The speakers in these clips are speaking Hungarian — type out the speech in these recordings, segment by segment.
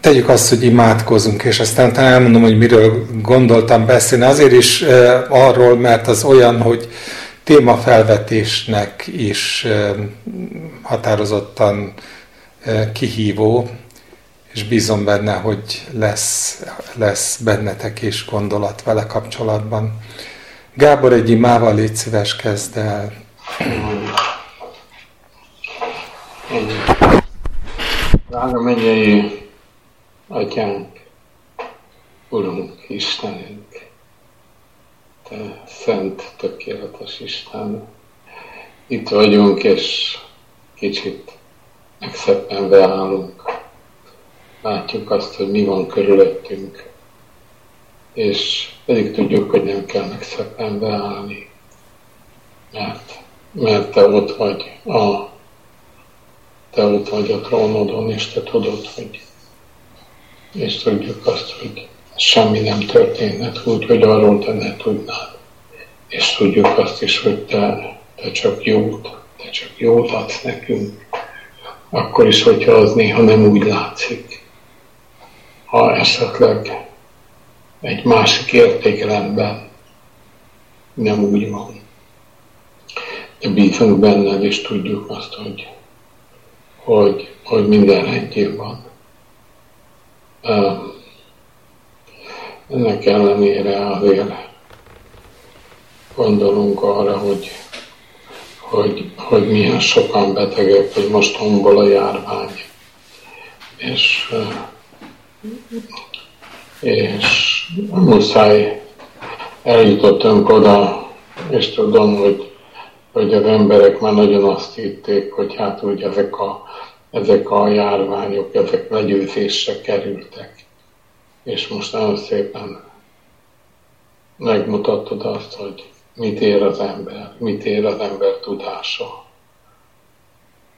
tegyük azt, hogy imádkozunk, és aztán talán elmondom, hogy miről gondoltam beszélni. Azért is e, arról, mert az olyan, hogy témafelvetésnek is e, határozottan e, kihívó, és bízom benne, hogy lesz, lesz bennetek is gondolat vele kapcsolatban. Gábor, egy imával légy szíves, kezd el. Drága mennyei Atyánk, Urunk, Istenünk, Te szent, tökéletes Isten, itt vagyunk, és kicsit megszeppenve állunk. Látjuk azt, hogy mi van körülöttünk, és pedig tudjuk, hogy nem kell megszeppenve állni, mert, mert Te ott vagy a te ott vagy a trónodon, és te tudod, hogy és tudjuk azt, hogy semmi nem történhet úgy, hogy arról te ne tudnád. És tudjuk azt is, hogy te, te csak jót, te csak jót adsz nekünk. Akkor is, hogyha az néha nem úgy látszik. Ha esetleg egy másik értékrendben nem úgy van. De bízunk benned, és tudjuk azt, hogy, hogy, hogy minden rendjén van ennek ellenére azért gondolunk arra, hogy, hogy, hogy milyen sokan betegek, hogy most tombol a járvány. És, és muszáj eljutottunk oda, és tudom, hogy, hogy az emberek már nagyon azt hitték, hogy hát úgy ezek a ezek a járványok, ezek legyőzésre kerültek. És most nagyon szépen megmutattad azt, hogy mit ér az ember, mit ér az ember tudása.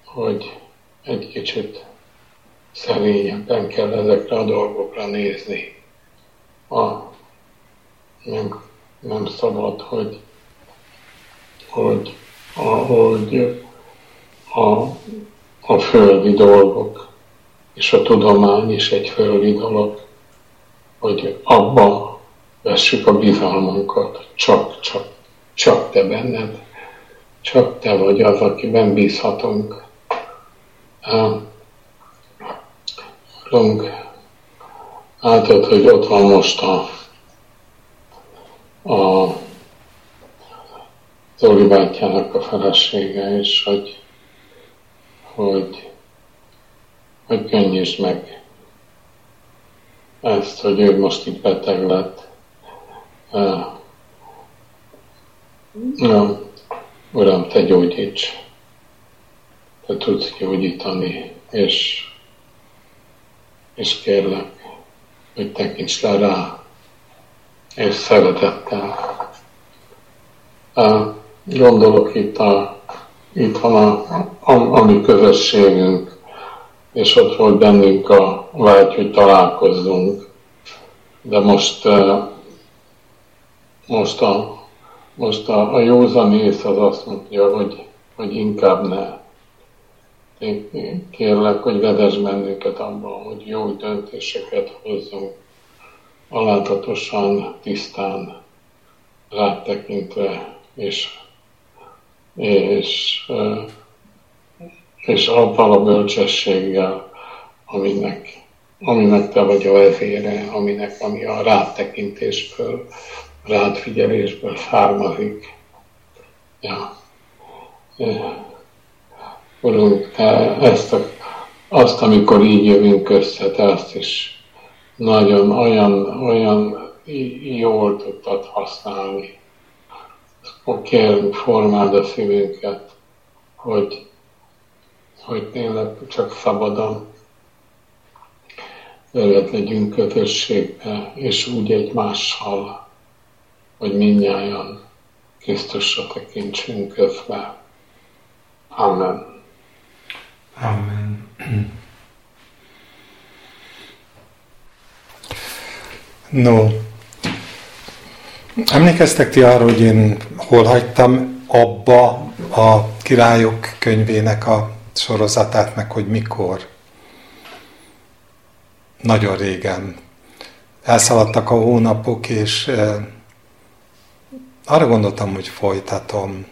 Hogy egy kicsit szerényebben kell ezekre a dolgokra nézni. A, nem, nem szabad, hogy, hogy ahogy a a földi dolgok, és a tudomány is egy földi dolog, hogy abba vessük a bizalmunkat, csak, csak, csak te benned, csak te vagy az, akiben bízhatunk. Lung, látod, hogy ott van most a, a Zoli bátyának a felesége, és hogy hogy, hogy könnyítsd meg ezt, hogy ő most itt beteg lett. Na, Uram, Te gyógyíts. Te tudsz gyógyítani, és, és kérlek, hogy tekints le rá, és szeretettel. Gondolok itt a itt van a, a, a mi közösségünk, és ott volt bennünk a vágy, hogy találkozzunk. De most, most a, most a, a józan ész az azt mondja, hogy, hogy inkább ne. Én kérlek, hogy vezess bennünket abban, hogy jó döntéseket hozzunk, alátatosan, tisztán, rátekintve, és és, és abban a bölcsességgel, aminek, aminek te vagy a vezére, aminek, ami a rátekintésből, rádfigyelésből származik. Ja. Urunk, ezt a, azt, amikor így jövünk össze, te azt is nagyon olyan, olyan jól tudtad használni kérünk, formáld a szívünket, hogy, hogy tényleg csak szabadon veled legyünk közösségbe, és úgy egymással, hogy mindnyájan Krisztusra tekintsünk közbe. Amen. Amen. No, Emlékeztek ti arra, hogy én hol hagytam abba a királyok könyvének a sorozatát, meg hogy mikor? nagyon régen. Elszaladtak a hónapok, és arra gondoltam, hogy folytatom.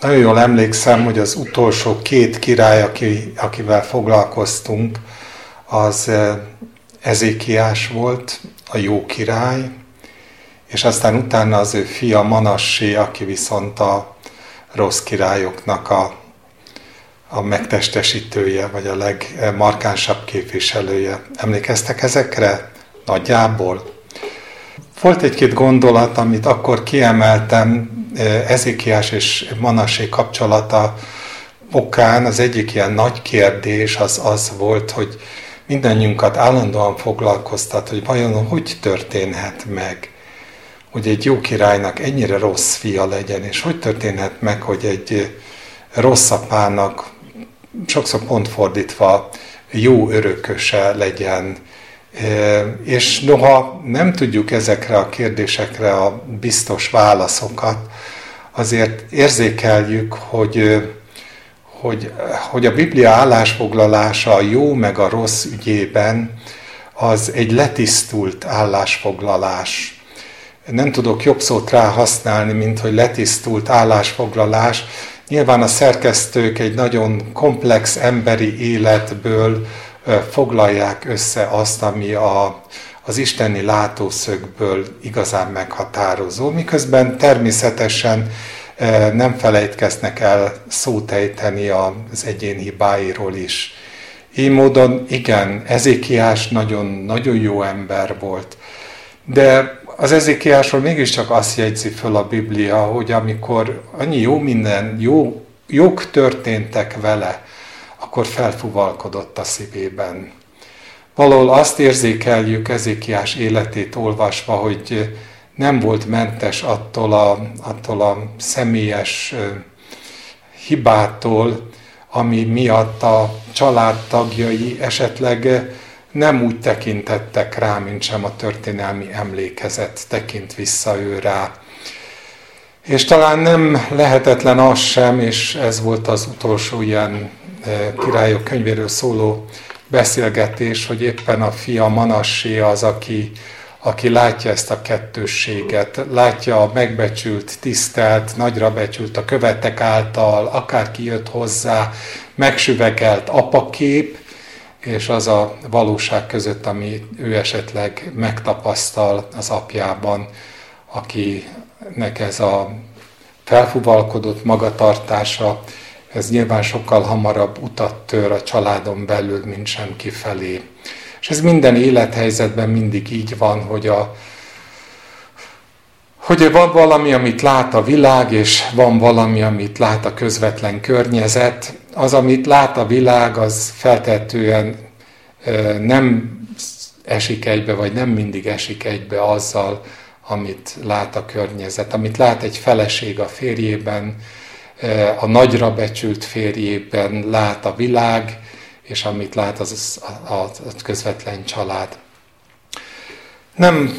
Nagyon jól emlékszem, hogy az utolsó két király, aki, akivel foglalkoztunk, az Ezékiás volt, a jó király, és aztán utána az ő fia Manassé, aki viszont a rossz királyoknak a, a megtestesítője, vagy a legmarkánsabb képviselője. Emlékeztek ezekre? Nagyjából. Volt egy-két gondolat, amit akkor kiemeltem, Ezékiás és Manassé kapcsolata okán. Az egyik ilyen nagy kérdés az az volt, hogy mindannyiunkat állandóan foglalkoztat, hogy vajon hogy történhet meg, hogy egy jó királynak ennyire rossz fia legyen, és hogy történhet meg, hogy egy rossz apának sokszor pont fordítva jó örököse legyen. És noha nem tudjuk ezekre a kérdésekre a biztos válaszokat, azért érzékeljük, hogy hogy, hogy a Biblia állásfoglalása a jó meg a rossz ügyében az egy letisztult állásfoglalás. Nem tudok jobb szót rá használni, mint hogy letisztult állásfoglalás. Nyilván a szerkesztők egy nagyon komplex emberi életből foglalják össze azt, ami a, az isteni látószögből igazán meghatározó, miközben természetesen nem felejtkeznek el szót ejteni az egyén hibáiról is. Így módon igen, Ezékiás nagyon, nagyon jó ember volt. De az Ezékiásról mégiscsak azt jegyzi föl a Biblia, hogy amikor annyi jó minden, jó, jók történtek vele, akkor felfuvalkodott a szívében. Valahol azt érzékeljük Ezékiás életét olvasva, hogy nem volt mentes attól a, attól a személyes hibától, ami miatt a családtagjai esetleg nem úgy tekintettek rá, mint sem a történelmi emlékezet tekint vissza ő rá. És talán nem lehetetlen az sem, és ez volt az utolsó ilyen királyok könyvéről szóló beszélgetés, hogy éppen a fia Manassé az, aki aki látja ezt a kettősséget, látja a megbecsült, tisztelt, nagyra becsült a követek által, akárki jött hozzá, megsüvegelt apakép, és az a valóság között, ami ő esetleg megtapasztal az apjában, akinek ez a felfuvalkodott magatartása, ez nyilván sokkal hamarabb utat tör a családon belül, mint sem kifelé. És ez minden élethelyzetben mindig így van, hogy, a, hogy van valami, amit lát a világ, és van valami, amit lát a közvetlen környezet. Az, amit lát a világ, az feltetően nem esik egybe, vagy nem mindig esik egybe azzal, amit lát a környezet. Amit lát egy feleség a férjében, a nagyra becsült férjében lát a világ, és amit lát az a, a, a közvetlen család. Nem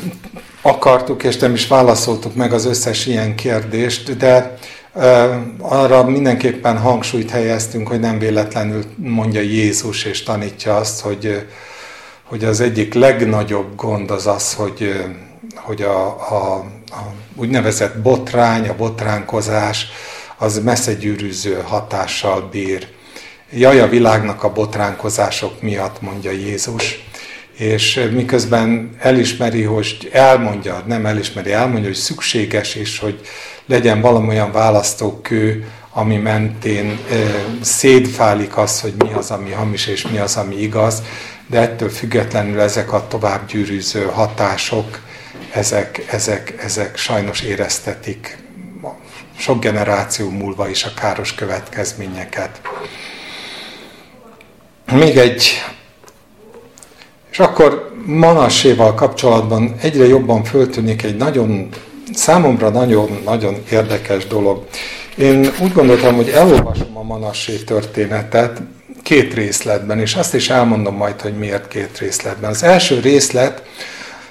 akartuk, és nem is válaszoltuk meg az összes ilyen kérdést, de arra mindenképpen hangsúlyt helyeztünk, hogy nem véletlenül mondja Jézus és tanítja azt, hogy, hogy az egyik legnagyobb gond az az, hogy, hogy a, a, a úgynevezett botrány, a botránkozás, az messze gyűrűző hatással bír. Jaj a világnak a botránkozások miatt, mondja Jézus, és miközben elismeri, hogy elmondja, nem elismeri, elmondja, hogy szükséges is, hogy legyen valamilyen választókő, ami mentén e, szétfálik az, hogy mi az, ami hamis, és mi az, ami igaz, de ettől függetlenül ezek a tovább gyűrűző hatások, ezek, ezek, ezek sajnos éreztetik sok generáció múlva is a káros következményeket. Még egy, és akkor Manasséval kapcsolatban egyre jobban föltűnik egy nagyon, számomra nagyon-nagyon érdekes dolog. Én úgy gondoltam, hogy elolvasom a Manassé történetet két részletben, és azt is elmondom majd, hogy miért két részletben. Az első részlet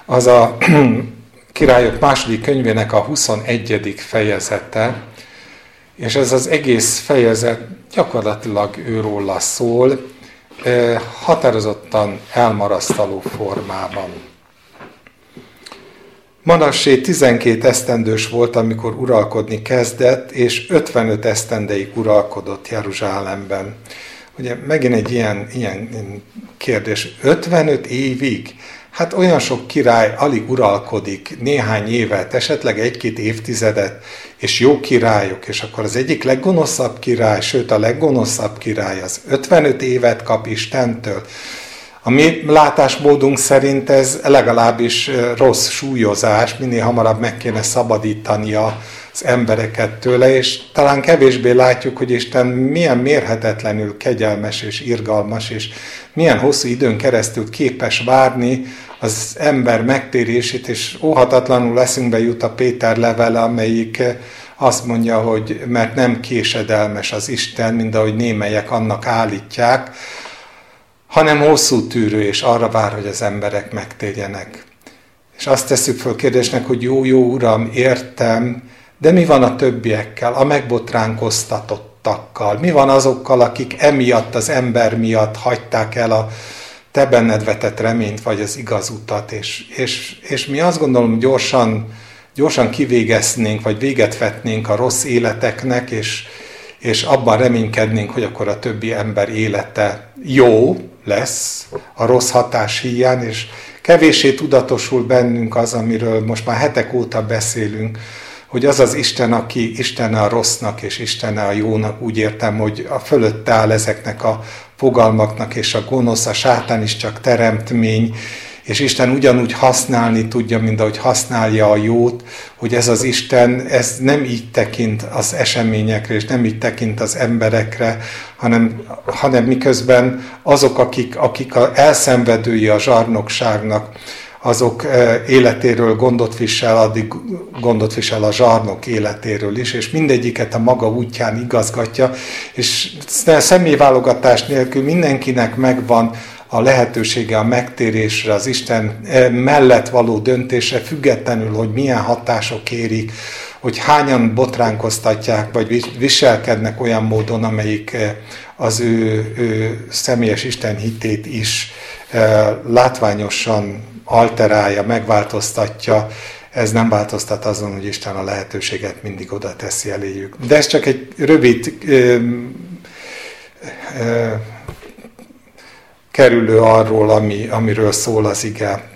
az a Királyok második könyvének a 21. fejezete, és ez az egész fejezet gyakorlatilag őróla szól, határozottan elmarasztaló formában. Manassé 12 esztendős volt, amikor uralkodni kezdett, és 55 esztendeig uralkodott Jeruzsálemben. Ugye megint egy ilyen, ilyen kérdés, 55 évig? Hát olyan sok király alig uralkodik néhány évet, esetleg egy-két évtizedet, és jó királyok, és akkor az egyik leggonoszabb király, sőt a leggonoszabb király az 55 évet kap Istentől. A mi látásmódunk szerint ez legalábbis rossz súlyozás, minél hamarabb meg kéne szabadítania az embereket tőle, és talán kevésbé látjuk, hogy Isten milyen mérhetetlenül kegyelmes és irgalmas, és milyen hosszú időn keresztül képes várni az ember megtérését, és óhatatlanul leszünkbe jut a Péter levele, amelyik azt mondja, hogy mert nem késedelmes az Isten, mint ahogy némelyek annak állítják, hanem hosszú tűrő, és arra vár, hogy az emberek megtérjenek. És azt tesszük föl kérdésnek, hogy jó, jó Uram, értem, de mi van a többiekkel, a megbotránkoztatottakkal? Mi van azokkal, akik emiatt, az ember miatt hagyták el a te benned vetett reményt, vagy az igaz utat, és, és, és mi azt gondolom, gyorsan, gyorsan kivégeznénk, vagy véget vetnénk a rossz életeknek, és, és abban reménykednénk, hogy akkor a többi ember élete jó lesz a rossz hatás hiány, és kevéssé tudatosul bennünk az, amiről most már hetek óta beszélünk, hogy az az Isten, aki Isten a rossznak és Isten a jónak, úgy értem, hogy a fölött áll ezeknek a fogalmaknak, és a gonosz, a sátán is csak teremtmény, és Isten ugyanúgy használni tudja, mint ahogy használja a jót, hogy ez az Isten, ez nem így tekint az eseményekre, és nem így tekint az emberekre, hanem, hanem miközben azok, akik, akik a elszenvedői a zsarnokságnak, azok életéről gondot visel, addig gondot visel a zsarnok életéről is, és mindegyiket a maga útján igazgatja, és személyválogatás nélkül mindenkinek megvan a lehetősége a megtérésre, az Isten mellett való döntése, függetlenül, hogy milyen hatások érik, hogy hányan botránkoztatják, vagy viselkednek olyan módon, amelyik az ő, ő személyes Isten hitét is látványosan alterálja, megváltoztatja, ez nem változtat azon, hogy Isten a lehetőséget mindig oda teszi eléjük. De ez csak egy rövid kerülő arról, ami, amiről szól az ige.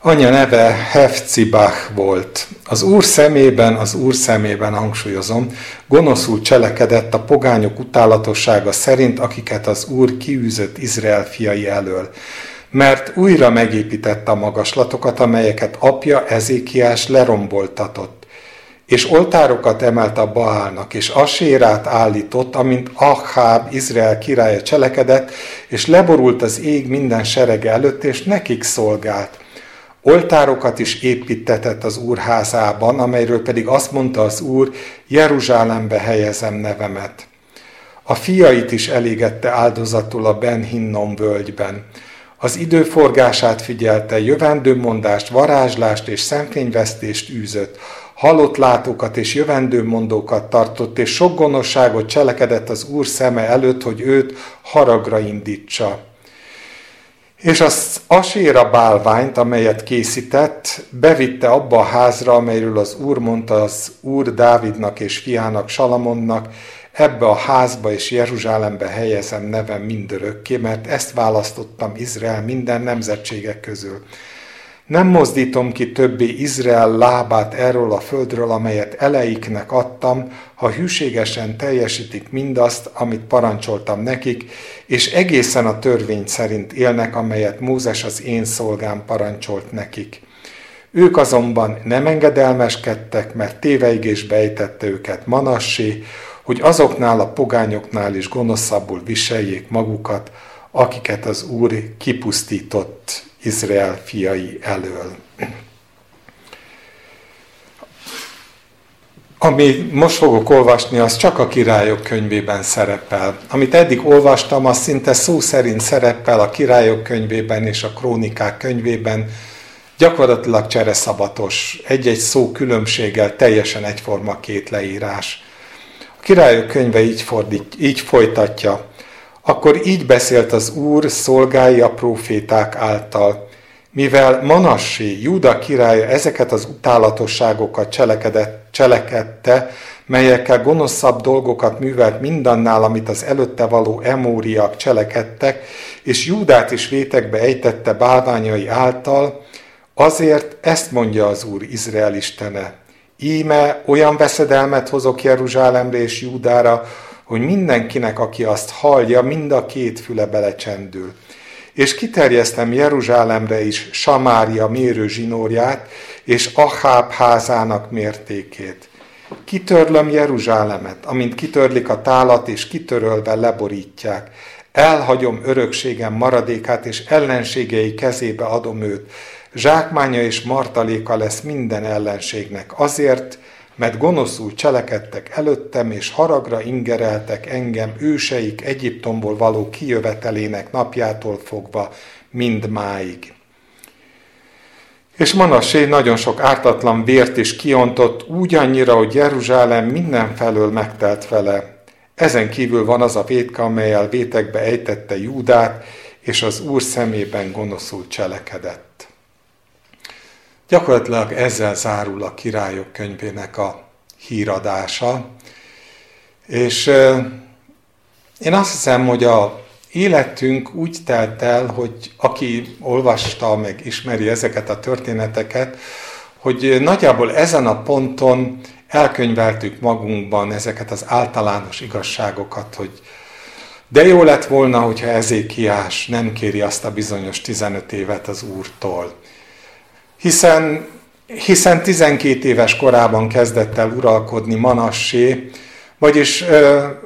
Anya neve Hefcibach volt. Az Úr szemében, az Úr szemében hangsúlyozom, gonoszul cselekedett a pogányok utálatossága szerint, akiket az Úr kiűzött Izrael fiai elől mert újra megépítette a magaslatokat, amelyeket apja Ezékiás leromboltatott, és oltárokat emelt a Baálnak, és Asérát állított, amint Ahab, Izrael királya cselekedett, és leborult az ég minden serege előtt, és nekik szolgált. Oltárokat is építetett az Úr házában, amelyről pedig azt mondta az Úr, Jeruzsálembe helyezem nevemet. A fiait is elégette áldozatul a Ben Hinnom völgyben. Az időforgását figyelte, jövendőmondást, varázslást és szemfényvesztést űzött, halott látókat és jövendőmondókat tartott, és sok gonoszságot cselekedett az Úr szeme előtt, hogy őt haragra indítsa. És az aséra bálványt, amelyet készített, bevitte abba a házra, amelyről az Úr mondta az Úr Dávidnak és fiának Salamonnak, ebbe a házba és Jeruzsálembe helyezem nevem mindörökké, mert ezt választottam Izrael minden nemzetségek közül. Nem mozdítom ki többé Izrael lábát erről a földről, amelyet eleiknek adtam, ha hűségesen teljesítik mindazt, amit parancsoltam nekik, és egészen a törvény szerint élnek, amelyet Mózes az én szolgám parancsolt nekik. Ők azonban nem engedelmeskedtek, mert téveigés bejtette őket Manassé, hogy azoknál a pogányoknál is gonoszabbul viseljék magukat, akiket az Úr kipusztított Izrael fiai elől. Ami most fogok olvasni, az csak a királyok könyvében szerepel. Amit eddig olvastam, az szinte szó szerint szerepel a királyok könyvében és a krónikák könyvében, gyakorlatilag csereszabatos, egy-egy szó különbséggel teljesen egyforma két leírás. A királyok könyve így, fordít, így folytatja. Akkor így beszélt az Úr szolgái a proféták által. Mivel Manassé, Júda királya ezeket az utálatosságokat cselekedett, cselekedte, melyekkel gonoszabb dolgokat művelt mindannál, amit az előtte való emóriak cselekedtek, és Júdát is vétekbe ejtette bálványai által, azért ezt mondja az Úr Izrael istene. Íme olyan veszedelmet hozok Jeruzsálemre és Júdára, hogy mindenkinek, aki azt hallja, mind a két füle belecsendül. És kiterjesztem Jeruzsálemre is Samária mérő zsinórját, és Aháb házának mértékét. Kitörlöm Jeruzsálemet, amint kitörlik a tálat, és kitörölve leborítják. Elhagyom örökségem maradékát, és ellenségei kezébe adom őt. Zsákmánya és martaléka lesz minden ellenségnek. Azért, mert gonoszul cselekedtek előttem, és haragra ingereltek engem őseik Egyiptomból való kijövetelének napjától fogva mind máig. És Manassé nagyon sok ártatlan vért is kiontott, úgy annyira, hogy Jeruzsálem mindenfelől megtelt vele. Ezen kívül van az a vétka, amelyel vétekbe ejtette Júdát, és az Úr szemében gonoszul cselekedett. Gyakorlatilag ezzel zárul a királyok könyvének a híradása, és én azt hiszem, hogy a életünk úgy telt el, hogy aki olvasta, meg ismeri ezeket a történeteket, hogy nagyjából ezen a ponton elkönyveltük magunkban ezeket az általános igazságokat, hogy de jó lett volna, hogyha Ezékiás nem kéri azt a bizonyos 15 évet az Úrtól. Hiszen, hiszen 12 éves korában kezdett el uralkodni Manassé, vagyis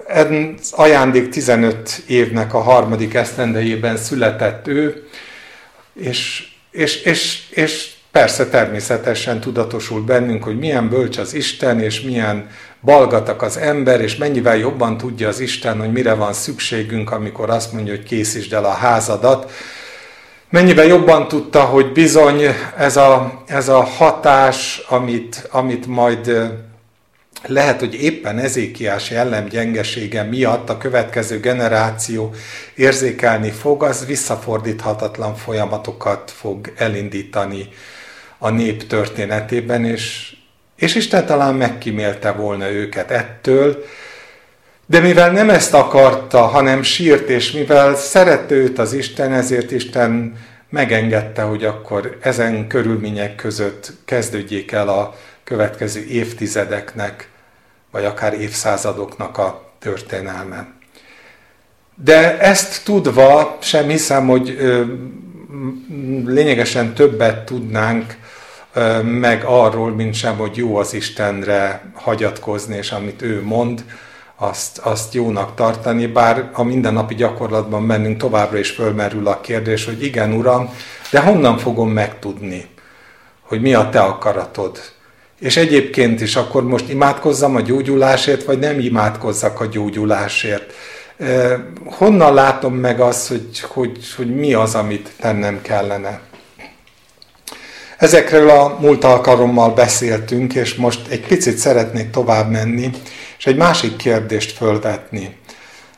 ez ajándék 15 évnek a harmadik esztendejében született ő, és, és, és, és persze természetesen tudatosult bennünk, hogy milyen bölcs az Isten, és milyen balgatak az ember, és mennyivel jobban tudja az Isten, hogy mire van szükségünk, amikor azt mondja, hogy készítsd el a házadat. Mennyivel jobban tudta, hogy bizony ez a, ez a hatás, amit, amit majd lehet, hogy éppen Ezékiás gyengesége miatt a következő generáció érzékelni fog, az visszafordíthatatlan folyamatokat fog elindítani a nép történetében, és, és Isten talán megkímélte volna őket ettől, de mivel nem ezt akarta, hanem sírt, és mivel szerette őt az Isten, ezért Isten megengedte, hogy akkor ezen körülmények között kezdődjék el a következő évtizedeknek, vagy akár évszázadoknak a történelme. De ezt tudva sem hiszem, hogy lényegesen többet tudnánk meg arról, mint sem, hogy jó az Istenre hagyatkozni, és amit ő mond, azt, azt jónak tartani, bár a mindennapi gyakorlatban bennünk továbbra is fölmerül a kérdés, hogy igen, Uram, de honnan fogom megtudni, hogy mi a Te akaratod? És egyébként is akkor most imádkozzam a gyógyulásért, vagy nem imádkozzak a gyógyulásért? Honnan látom meg azt, hogy, hogy, hogy mi az, amit tennem kellene? Ezekről a múlt alkalommal beszéltünk, és most egy picit szeretnék tovább menni, és egy másik kérdést fölvetni.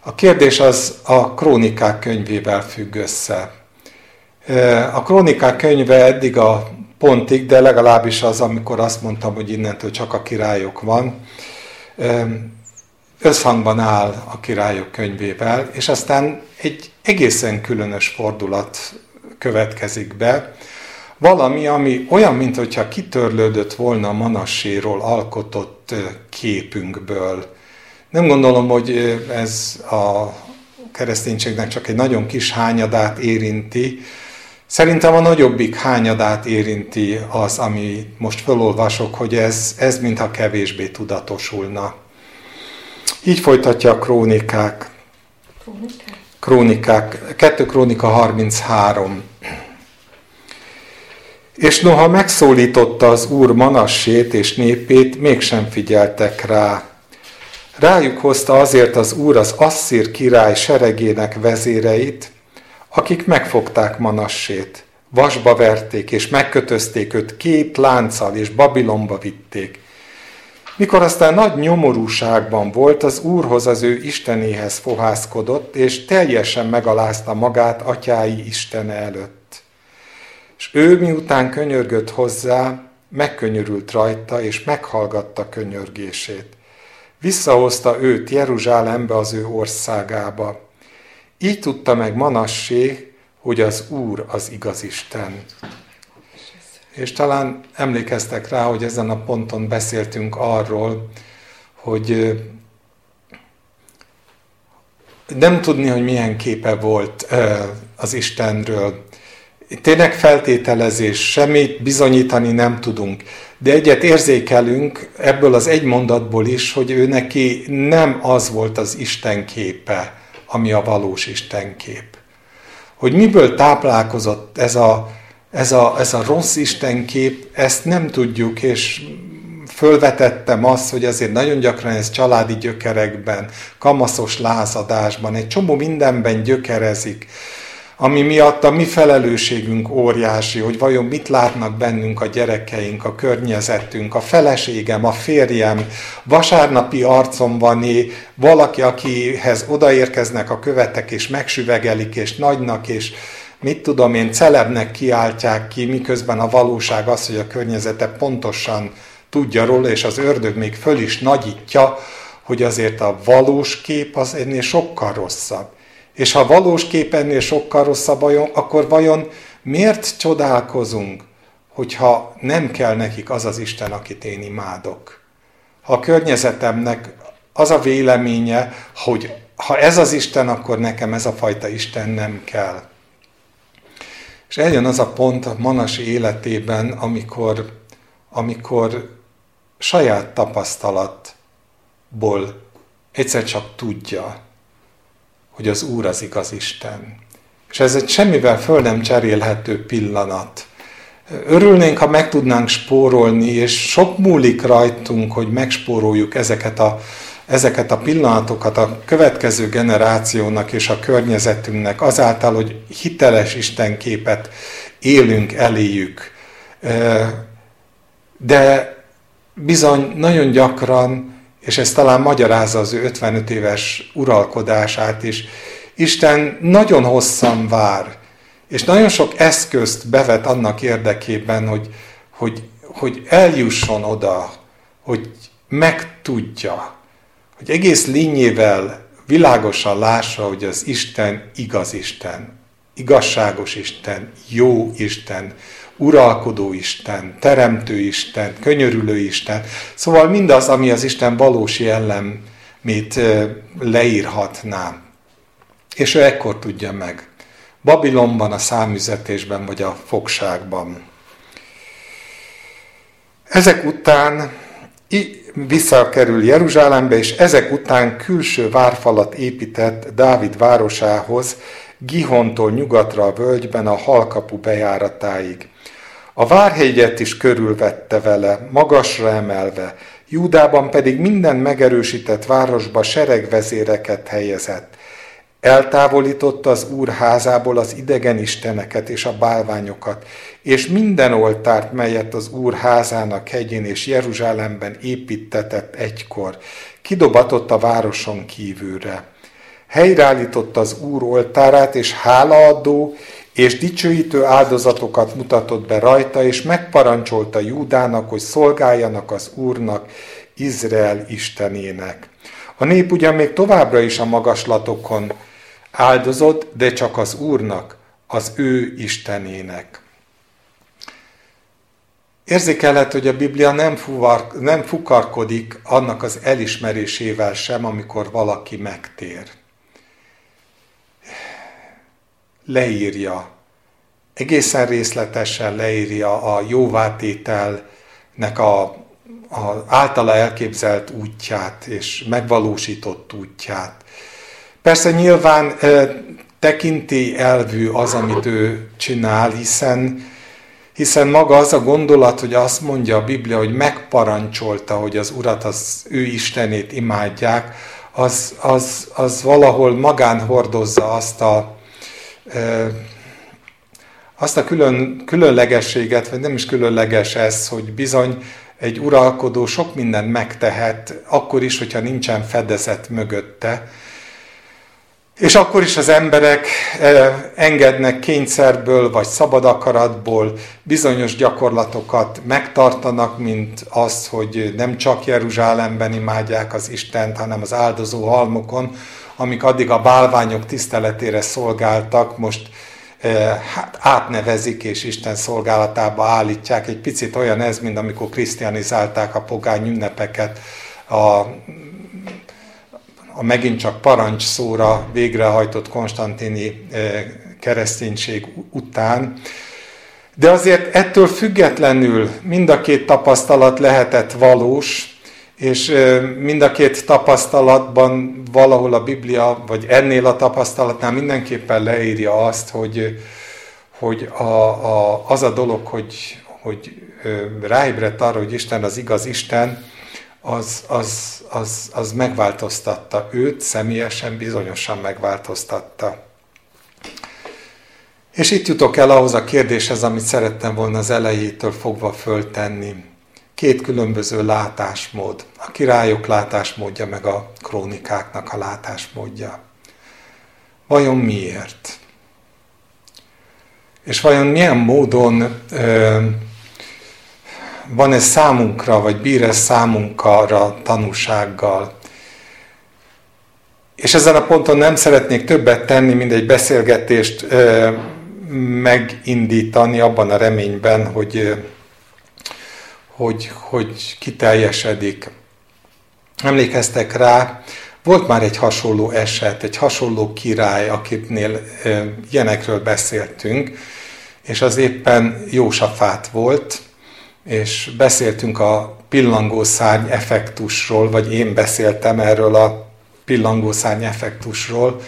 A kérdés az a krónikák könyvével függ össze. A krónikák könyve eddig a pontig, de legalábbis az, amikor azt mondtam, hogy innentől csak a királyok van, összhangban áll a királyok könyvével, és aztán egy egészen különös fordulat következik be, valami, ami olyan, mintha kitörlődött volna a Manasséról alkotott képünkből. Nem gondolom, hogy ez a kereszténységnek csak egy nagyon kis hányadát érinti, Szerintem a nagyobbik hányadát érinti az, ami most felolvasok, hogy ez, ez mintha kevésbé tudatosulna. Így folytatja a krónikák. Krónikák? Krónikák. 2 Krónika 33. És noha megszólította az úr Manassét és népét, mégsem figyeltek rá. Rájuk hozta azért az úr az Asszír király seregének vezéreit, akik megfogták Manassét, vasba verték és megkötözték őt két lánccal és Babilonba vitték. Mikor aztán nagy nyomorúságban volt, az Úrhoz az ő Istenéhez fohászkodott, és teljesen megalázta magát atyái Istene előtt. És ő miután könyörgött hozzá, megkönyörült rajta, és meghallgatta könyörgését. Visszahozta őt Jeruzsálembe az ő országába. Így tudta meg Manassé, hogy az Úr az igaz Isten. És talán emlékeztek rá, hogy ezen a ponton beszéltünk arról, hogy nem tudni, hogy milyen képe volt az Istenről. Tényleg feltételezés, semmit bizonyítani nem tudunk. De egyet érzékelünk ebből az egy mondatból is, hogy ő neki nem az volt az Isten képe, ami a valós Isten kép. Hogy miből táplálkozott ez a ez a, ez a rossz istenkép, ezt nem tudjuk, és fölvetettem azt, hogy azért nagyon gyakran ez családi gyökerekben, kamaszos lázadásban, egy csomó mindenben gyökerezik, ami miatt a mi felelősségünk óriási, hogy vajon mit látnak bennünk a gyerekeink, a környezetünk, a feleségem, a férjem, vasárnapi arcom van valaki, akihez odaérkeznek a követek, és megsüvegelik, és nagynak, és mit tudom én, celebnek kiáltják ki, miközben a valóság az, hogy a környezete pontosan tudja róla, és az ördög még föl is nagyítja, hogy azért a valós kép az ennél sokkal rosszabb. És ha valós kép ennél sokkal rosszabb, akkor vajon miért csodálkozunk, hogyha nem kell nekik az az Isten, akit én imádok? Ha a környezetemnek az a véleménye, hogy ha ez az Isten, akkor nekem ez a fajta Isten nem kell. És eljön az a pont a Manasi életében, amikor, amikor saját tapasztalatból egyszer csak tudja, hogy az Úr az igaz Isten. És ez egy semmivel föl nem cserélhető pillanat. Örülnénk, ha meg tudnánk spórolni, és sok múlik rajtunk, hogy megspóroljuk ezeket a ezeket a pillanatokat a következő generációnak és a környezetünknek azáltal, hogy hiteles Istenképet élünk eléjük. De bizony nagyon gyakran, és ez talán magyarázza az ő 55 éves uralkodását is, Isten nagyon hosszan vár, és nagyon sok eszközt bevet annak érdekében, hogy, hogy, hogy eljusson oda, hogy megtudja, hogy egész lényével világosan lássa, hogy az Isten igaz Isten, igazságos Isten, jó Isten, uralkodó Isten, teremtő Isten, könyörülő Isten. Szóval mindaz, ami az Isten valós jellemét leírhatná. És ő ekkor tudja meg. Babilonban, a számüzetésben vagy a fogságban. Ezek után visszakerül Jeruzsálembe, és ezek után külső várfalat épített Dávid városához, Gihontól nyugatra a völgyben a halkapu bejáratáig. A várhegyet is körülvette vele, magasra emelve, Júdában pedig minden megerősített városba seregvezéreket helyezett. Eltávolította az úr házából az idegen isteneket és a bálványokat, és minden oltárt, melyet az úr házának hegyén és Jeruzsálemben építetett egykor, kidobatott a városon kívülre. Helyreállította az úr oltárát, és hálaadó és dicsőítő áldozatokat mutatott be rajta, és megparancsolta Júdának, hogy szolgáljanak az úrnak, Izrael istenének. A nép ugyan még továbbra is a magaslatokon áldozott, de csak az Úrnak, az ő Istenének. Érzékelhet, hogy a Biblia nem, fuvar, nem fukarkodik annak az elismerésével sem, amikor valaki megtér. Leírja, egészen részletesen leírja a jóvátételnek a, a általa elképzelt útját és megvalósított útját. Persze nyilván tekinti elvű az, amit ő csinál, hiszen, hiszen maga az a gondolat, hogy azt mondja a Biblia, hogy megparancsolta, hogy az Urat, az ő Istenét imádják, az, az, az valahol magán hordozza azt a, azt a külön, különlegességet, vagy nem is különleges ez, hogy bizony egy uralkodó sok mindent megtehet, akkor is, hogyha nincsen fedezet mögötte. És akkor is az emberek engednek kényszerből vagy szabad akaratból bizonyos gyakorlatokat megtartanak, mint az, hogy nem csak Jeruzsálemben imádják az Istent, hanem az áldozó halmokon, amik addig a bálványok tiszteletére szolgáltak, most eh, hát átnevezik és Isten szolgálatába állítják. Egy picit olyan ez, mint amikor krisztianizálták a pogány ünnepeket a, a megint csak parancs szóra végrehajtott konstantini eh, kereszténység után. De azért ettől függetlenül mind a két tapasztalat lehetett valós, és mind a két tapasztalatban valahol a Biblia, vagy ennél a tapasztalatnál mindenképpen leírja azt, hogy, hogy a, a, az a dolog, hogy, hogy ráébredt arra, hogy Isten az igaz Isten, az, az, az, az megváltoztatta őt, személyesen bizonyosan megváltoztatta. És itt jutok el ahhoz a kérdéshez, amit szerettem volna az elejétől fogva föltenni két különböző látásmód. A királyok látásmódja, meg a krónikáknak a látásmódja. Vajon miért? És vajon milyen módon ö, van ez számunkra, vagy bír ez számunkra tanúsággal? És ezen a ponton nem szeretnék többet tenni, mint egy beszélgetést ö, megindítani abban a reményben, hogy hogy, hogy kiteljesedik. Emlékeztek rá, volt már egy hasonló eset, egy hasonló király, akitnél ilyenekről beszéltünk, és az éppen Jósafát volt, és beszéltünk a pillangószárny effektusról, vagy én beszéltem erről a pillangószárny effektusról,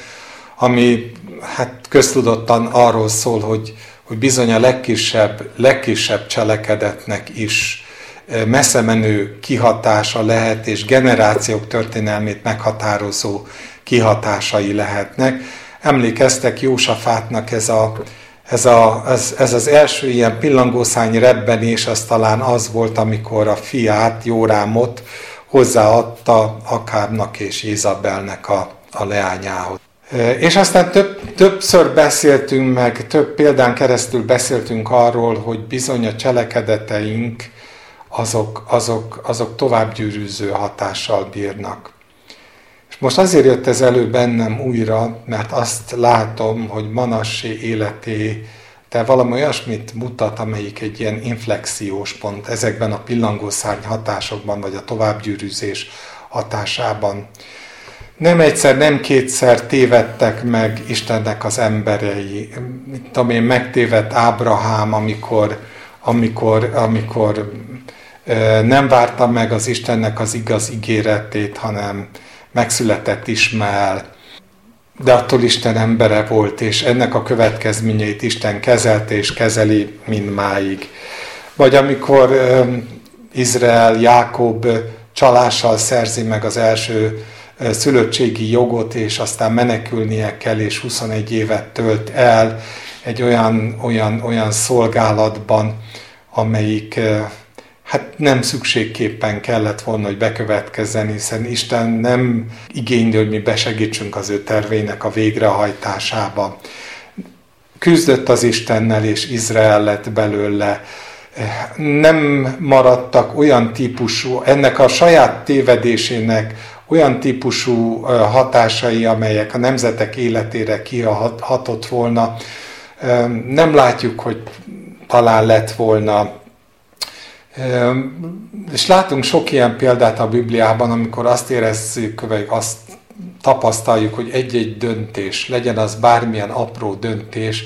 ami hát köztudottan arról szól, hogy, hogy bizony a legkisebb, legkisebb cselekedetnek is messze menő kihatása lehet, és generációk történelmét meghatározó kihatásai lehetnek. Emlékeztek Jósafátnak ez, a, ez, a, ez, ez az első ilyen pillangószány rebbenés, az talán az volt, amikor a fiát, Jórámot hozzáadta Akábnak és Izabelnek a, a leányához. És aztán több, többször beszéltünk meg, több példán keresztül beszéltünk arról, hogy bizony a cselekedeteink, azok, azok, azok továbbgyűrűző hatással bírnak. És most azért jött ez elő bennem újra, mert azt látom, hogy Manassé életé te valami olyasmit mutat, amelyik egy ilyen inflexiós pont ezekben a pillangószárny hatásokban, vagy a továbbgyűrűzés hatásában. Nem egyszer, nem kétszer tévedtek meg Istennek az emberei. Mit tudom én, megtévedt Ábrahám, amikor, amikor, amikor nem várta meg az Istennek az igaz ígéretét, hanem megszületett Ismael, de attól Isten embere volt, és ennek a következményeit Isten kezelte és kezeli mindmáig. Vagy amikor Izrael, Jákob csalással szerzi meg az első szülöttségi jogot, és aztán menekülnie kell, és 21 évet tölt el egy olyan, olyan, olyan szolgálatban, amelyik hát nem szükségképpen kellett volna, hogy bekövetkezzen, hiszen Isten nem igényli, hogy mi besegítsünk az ő tervének a végrehajtásába. Küzdött az Istennel, és Izrael lett belőle. Nem maradtak olyan típusú, ennek a saját tévedésének olyan típusú hatásai, amelyek a nemzetek életére kihatott volna. Nem látjuk, hogy talán lett volna és látunk sok ilyen példát a Bibliában, amikor azt érezzük, vagy azt tapasztaljuk, hogy egy-egy döntés, legyen az bármilyen apró döntés,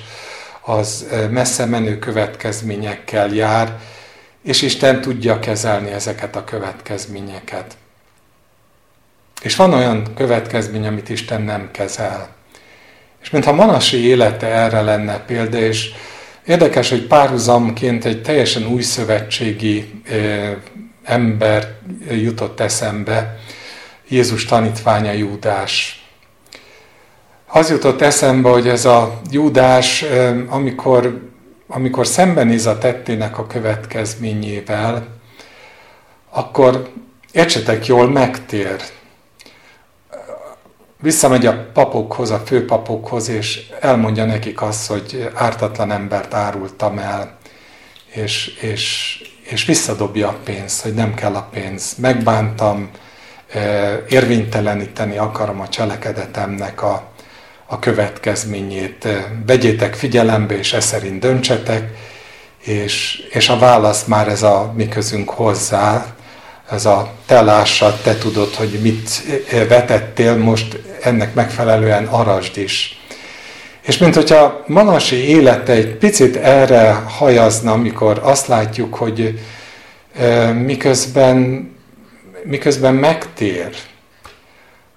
az messze menő következményekkel jár, és Isten tudja kezelni ezeket a következményeket. És van olyan következmény, amit Isten nem kezel. És mintha Manasi élete erre lenne példa, és Érdekes, hogy párhuzamként egy teljesen új szövetségi ember jutott eszembe, Jézus tanítványa Júdás. Az jutott eszembe, hogy ez a Júdás, amikor, amikor szembenéz a tettének a következményével, akkor értsetek jól, megtér. Visszamegy a papokhoz, a főpapokhoz, és elmondja nekik azt, hogy ártatlan embert árultam el, és, és, és visszadobja a pénzt, hogy nem kell a pénz. Megbántam, érvényteleníteni akarom a cselekedetemnek a, a következményét. Vegyétek figyelembe, és e szerint döntsetek, és, és a válasz már ez a mi közünk hozzá, ez a te lássad, te tudod, hogy mit vetettél, most ennek megfelelően arasd is. És mint hogyha Manasi élete egy picit erre hajazna, amikor azt látjuk, hogy miközben, miközben megtér,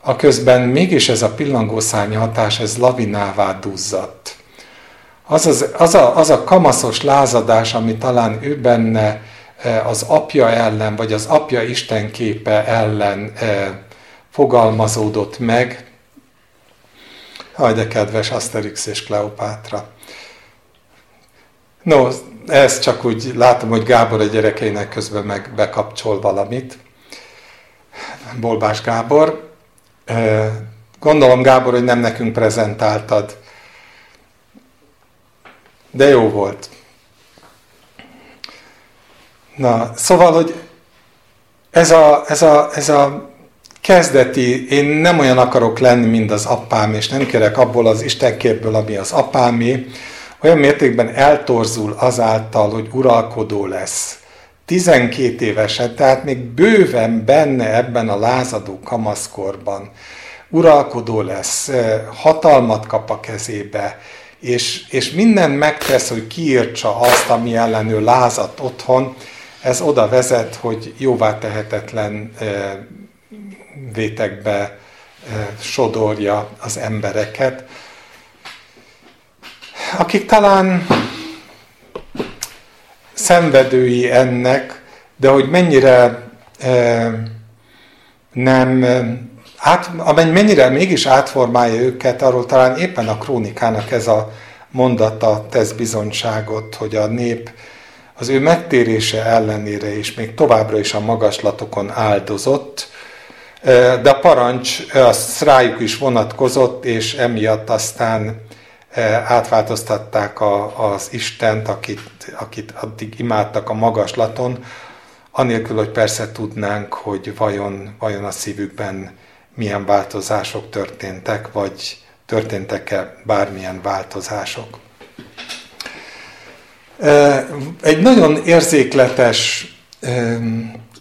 a közben mégis ez a pillangószárny hatás, ez lavinává duzzadt. Az, az, az, a, az a kamaszos lázadás, ami talán ő benne az apja ellen, vagy az apja Isten képe ellen fogalmazódott meg, Haj, de kedves Asterix és Kleopátra. No, ez csak úgy látom, hogy Gábor a gyerekeinek közben meg bekapcsol valamit. Bolbás Gábor. Gondolom, Gábor, hogy nem nekünk prezentáltad. De jó volt. Na, szóval, hogy ez a, ez a, ez a kezdeti, én nem olyan akarok lenni, mint az apám, és nem kérek abból az istenképből, ami az apámé, olyan mértékben eltorzul azáltal, hogy uralkodó lesz. 12 évesen, tehát még bőven benne ebben a lázadó kamaszkorban uralkodó lesz, hatalmat kap a kezébe, és, és minden megtesz, hogy kiírtsa azt, ami ellen ő lázadt otthon, ez oda vezet, hogy jóvá tehetetlen vétekbe sodorja az embereket, akik talán szenvedői ennek, de hogy mennyire nem, át, mennyire mégis átformálja őket, arról talán éppen a krónikának ez a mondata tesz bizonyságot, hogy a nép az ő megtérése ellenére is még továbbra is a magaslatokon áldozott, de a parancs az rájuk is vonatkozott, és emiatt aztán átváltoztatták a, az Istent, akit, akit addig imádtak a magaslaton, anélkül, hogy persze tudnánk, hogy vajon, vajon a szívükben milyen változások történtek, vagy történtek-e bármilyen változások. Egy nagyon érzékletes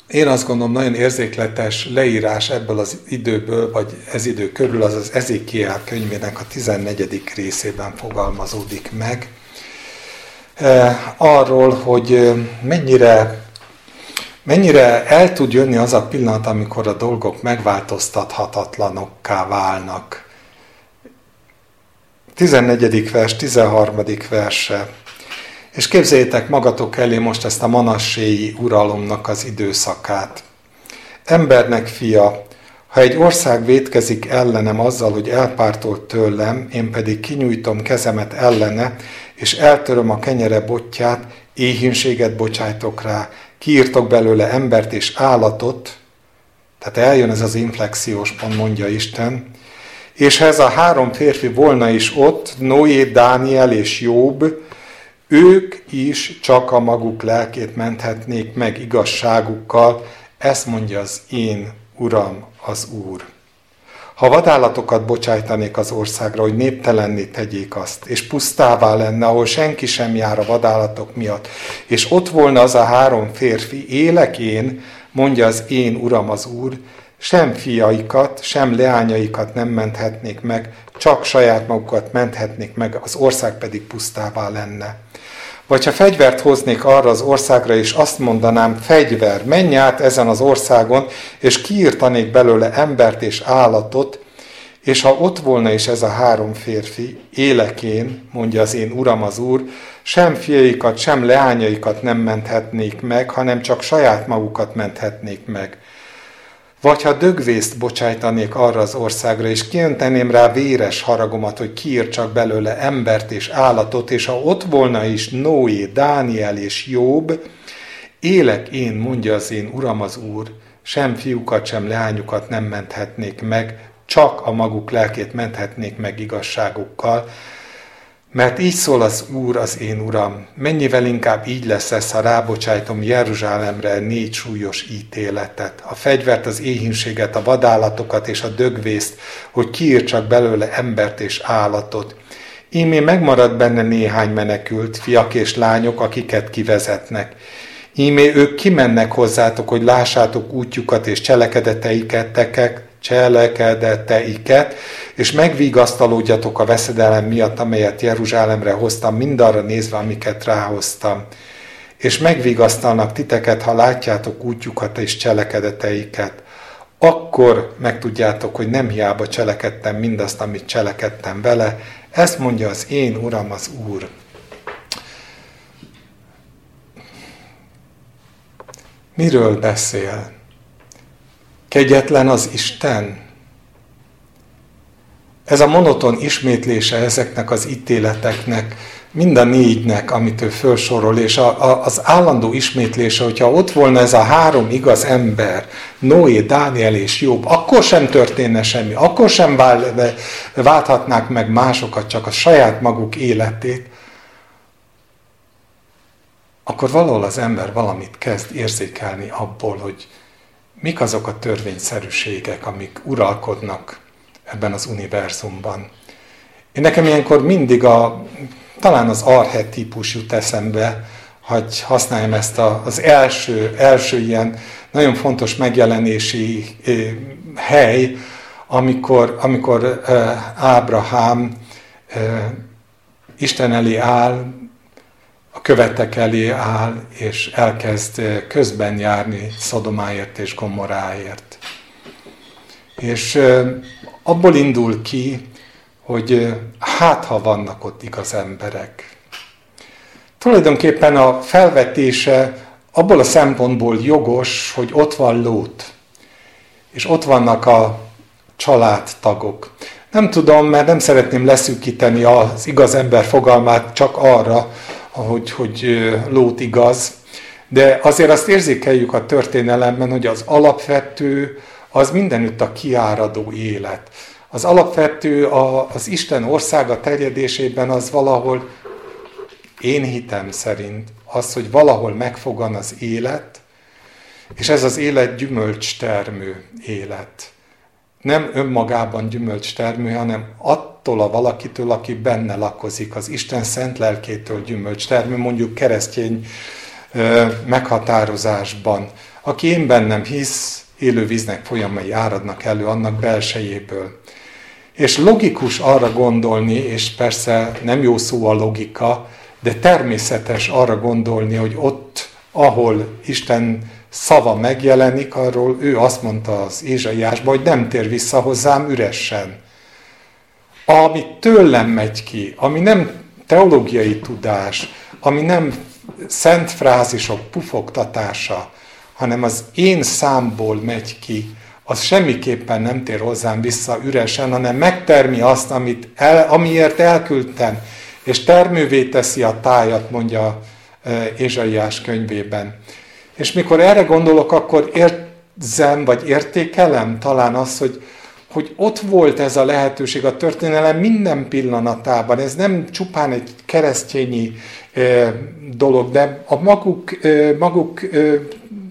én azt gondolom, nagyon érzékletes leírás ebből az időből, vagy ez idő körül, az az Ezékiel könyvének a 14. részében fogalmazódik meg. Arról, hogy mennyire, mennyire el tud jönni az a pillanat, amikor a dolgok megváltoztathatatlanokká válnak. 14. vers, 13. verse. És képzeljétek magatok elé most ezt a manasséi uralomnak az időszakát. Embernek fia, ha egy ország vétkezik ellenem azzal, hogy elpártolt tőlem, én pedig kinyújtom kezemet ellene, és eltöröm a kenyere botját, éhínséget bocsájtok rá, kiírtok belőle embert és állatot, tehát eljön ez az inflexiós pont, mondja Isten, és ha ez a három férfi volna is ott, Noé, Dániel és Jobb, ők is csak a maguk lelkét menthetnék meg igazságukkal, ezt mondja az én Uram, az Úr. Ha vadállatokat bocsájtanék az országra, hogy néptelenné tegyék azt, és pusztává lenne, ahol senki sem jár a vadállatok miatt, és ott volna az a három férfi, élek én, mondja az én Uram az Úr, sem fiaikat, sem leányaikat nem menthetnék meg, csak saját magukat menthetnék meg, az ország pedig pusztává lenne. Vagy ha fegyvert hoznék arra az országra, és azt mondanám, fegyver, menj át ezen az országon, és kiírtanék belőle embert és állatot, és ha ott volna is ez a három férfi, élekén, mondja az én uram az úr, sem fiaikat, sem leányaikat nem menthetnék meg, hanem csak saját magukat menthetnék meg. Vagy ha dögvészt bocsájtanék arra az országra, és kiönteném rá véres haragomat, hogy kiírtsak belőle embert és állatot, és ha ott volna is Noé, Dániel és Jobb, Élek én, mondja az én Uram az Úr, sem fiúkat, sem leányukat nem menthetnék meg, csak a maguk lelkét menthetnék meg igazságukkal, mert így szól az Úr, az én Uram, mennyivel inkább így lesz ez, ha rábocsájtom Jeruzsálemre négy súlyos ítéletet, a fegyvert, az éhínséget, a vadállatokat és a dögvészt, hogy kiírtsak belőle embert és állatot. Ímé megmarad benne néhány menekült, fiak és lányok, akiket kivezetnek. Ímé ők kimennek hozzátok, hogy lássátok útjukat és cselekedeteiket, tekek, cselekedeteiket, és megvigasztalódjatok a veszedelem miatt, amelyet Jeruzsálemre hoztam, mindarra nézve, amiket ráhoztam. És megvigasztalnak titeket, ha látjátok útjukat és cselekedeteiket. Akkor megtudjátok, hogy nem hiába cselekedtem mindazt, amit cselekedtem vele. Ezt mondja az én Uram, az Úr. Miről beszél? Kegyetlen az Isten? Ez a monoton ismétlése ezeknek az ítéleteknek, mind a négynek, amit ő felsorol, és a, a, az állandó ismétlése, hogyha ott volna ez a három igaz ember, Noé, Dániel és Jobb, akkor sem történne semmi, akkor sem válthatnák meg másokat, csak a saját maguk életét, akkor valahol az ember valamit kezd érzékelni abból, hogy mik azok a törvényszerűségek, amik uralkodnak ebben az univerzumban. Én nekem ilyenkor mindig a, talán az archetípus jut eszembe, hogy használjam ezt a, az első, első ilyen nagyon fontos megjelenési hely, amikor, amikor Ábrahám Isten elé áll, a követek elé áll, és elkezd közben járni Szodomáért és Gomoráért. És abból indul ki, hogy hát ha vannak ott igaz emberek. Tulajdonképpen a felvetése abból a szempontból jogos, hogy ott van Lót, és ott vannak a családtagok. Nem tudom, mert nem szeretném leszűkíteni az igaz ember fogalmát csak arra, hogy, hogy Lót igaz, de azért azt érzékeljük a történelemben, hogy az alapvető az mindenütt a kiáradó élet. Az alapvető a, az Isten országa terjedésében az valahol, én hitem szerint, az, hogy valahol megfogan az élet, és ez az élet gyümölcstermő élet. Nem önmagában gyümölcstermő, hanem attól a valakitől, aki benne lakozik, az Isten szent lelkétől gyümölcstermő, mondjuk keresztény meghatározásban. Aki én bennem hisz, élő víznek folyamai áradnak elő annak belsejéből. És logikus arra gondolni, és persze nem jó szó a logika, de természetes arra gondolni, hogy ott, ahol Isten szava megjelenik, arról ő azt mondta az Ézsaiásban, hogy nem tér vissza hozzám üresen. Ami tőlem megy ki, ami nem teológiai tudás, ami nem szent frázisok pufogtatása, hanem az én számból megy ki, az semmiképpen nem tér hozzám vissza üresen, hanem megtermi azt, amit el, amiért elküldtem, és termővé teszi a tájat, mondja e, Ézsaiás könyvében. És mikor erre gondolok, akkor érzem, vagy értékelem talán azt, hogy, hogy ott volt ez a lehetőség a történelem minden pillanatában. Ez nem csupán egy keresztényi e, dolog, de a maguk, e, maguk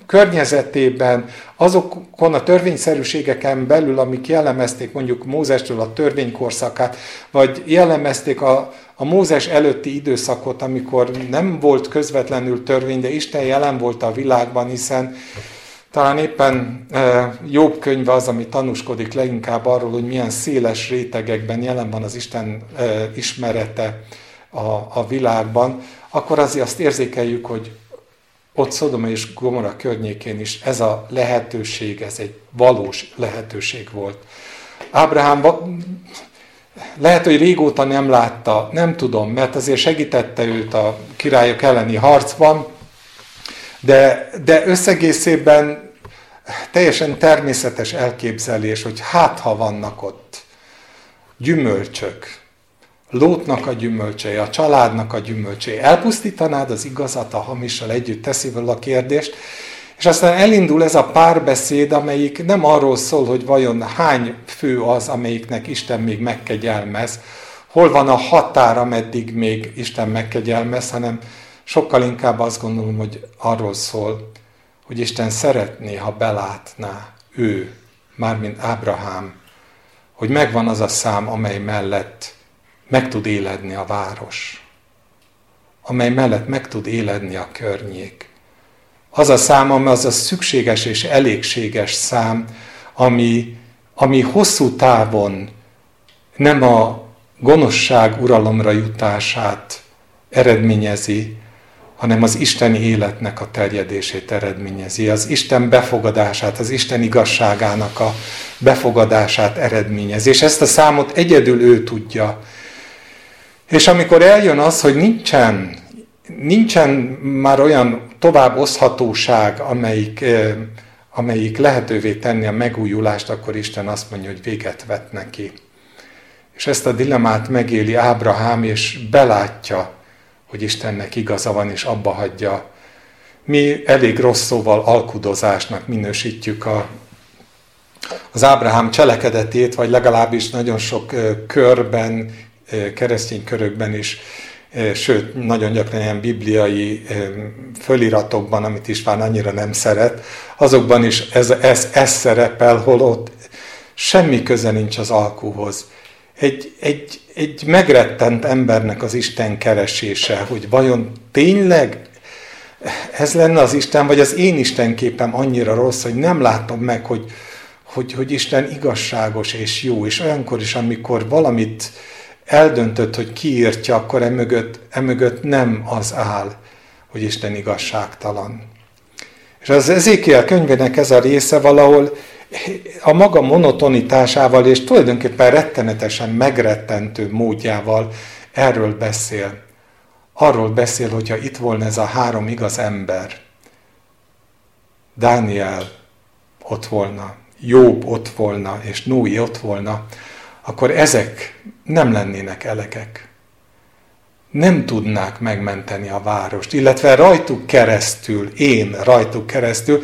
környezetében, azokon a törvényszerűségeken belül, amik jellemezték mondjuk Mózestől a törvénykorszakát, vagy jellemezték a, a Mózes előtti időszakot, amikor nem volt közvetlenül törvény, de Isten jelen volt a világban, hiszen talán éppen e, jobb könyve az, ami tanúskodik leginkább arról, hogy milyen széles rétegekben jelen van az Isten e, ismerete a, a világban, akkor azért azt érzékeljük, hogy ott Szodoma és Gomora környékén is ez a lehetőség, ez egy valós lehetőség volt. Ábrahám lehet, hogy régóta nem látta, nem tudom, mert azért segítette őt a királyok elleni harcban, de, de összegészében teljesen természetes elképzelés, hogy hát ha vannak ott gyümölcsök, Lótnak a gyümölcsei, a családnak a gyümölcsei. Elpusztítanád az igazat a hamissal együtt, teszi a kérdést, és aztán elindul ez a párbeszéd, amelyik nem arról szól, hogy vajon hány fő az, amelyiknek Isten még megkegyelmez, hol van a határ, ameddig még Isten megkegyelmez, hanem sokkal inkább azt gondolom, hogy arról szól, hogy Isten szeretné, ha belátná ő, mármint Ábrahám, hogy megvan az a szám, amely mellett meg tud éledni a város, amely mellett meg tud éledni a környék. Az a szám, az a szükséges és elégséges szám, ami, ami hosszú távon nem a gonoszság uralomra jutását eredményezi, hanem az isteni életnek a terjedését eredményezi, az Isten befogadását, az Isten igazságának a befogadását eredményezi. És ezt a számot egyedül ő tudja. És amikor eljön az, hogy nincsen, nincsen már olyan tovább oszhatóság, amelyik, amelyik lehetővé tenni a megújulást, akkor Isten azt mondja, hogy véget vet neki. És ezt a dilemát megéli Ábrahám, és belátja, hogy Istennek igaza van, és abba hagyja. Mi elég rossz szóval alkudozásnak minősítjük a, az Ábrahám cselekedetét, vagy legalábbis nagyon sok körben, keresztény körökben is, sőt, nagyon gyakran ilyen bibliai föliratokban, amit István annyira nem szeret, azokban is ez, ez, ez szerepel, holott semmi köze nincs az alkuhoz. Egy, egy, egy megrettent embernek az Isten keresése, hogy vajon tényleg ez lenne az Isten, vagy az én Isten képem annyira rossz, hogy nem látom meg, hogy, hogy, hogy Isten igazságos és jó, és olyankor is, amikor valamit eldöntött, hogy kiírtja, akkor emögött, emögött nem az áll, hogy Isten igazságtalan. És az Ezékiel könyvének ez a része valahol a maga monotonitásával és tulajdonképpen rettenetesen megrettentő módjával erről beszél. Arról beszél, hogyha itt volna ez a három igaz ember, Dániel ott volna, Jobb ott volna, és Núi ott volna, akkor ezek nem lennének elegek. Nem tudnák megmenteni a várost, illetve rajtuk keresztül, én rajtuk keresztül,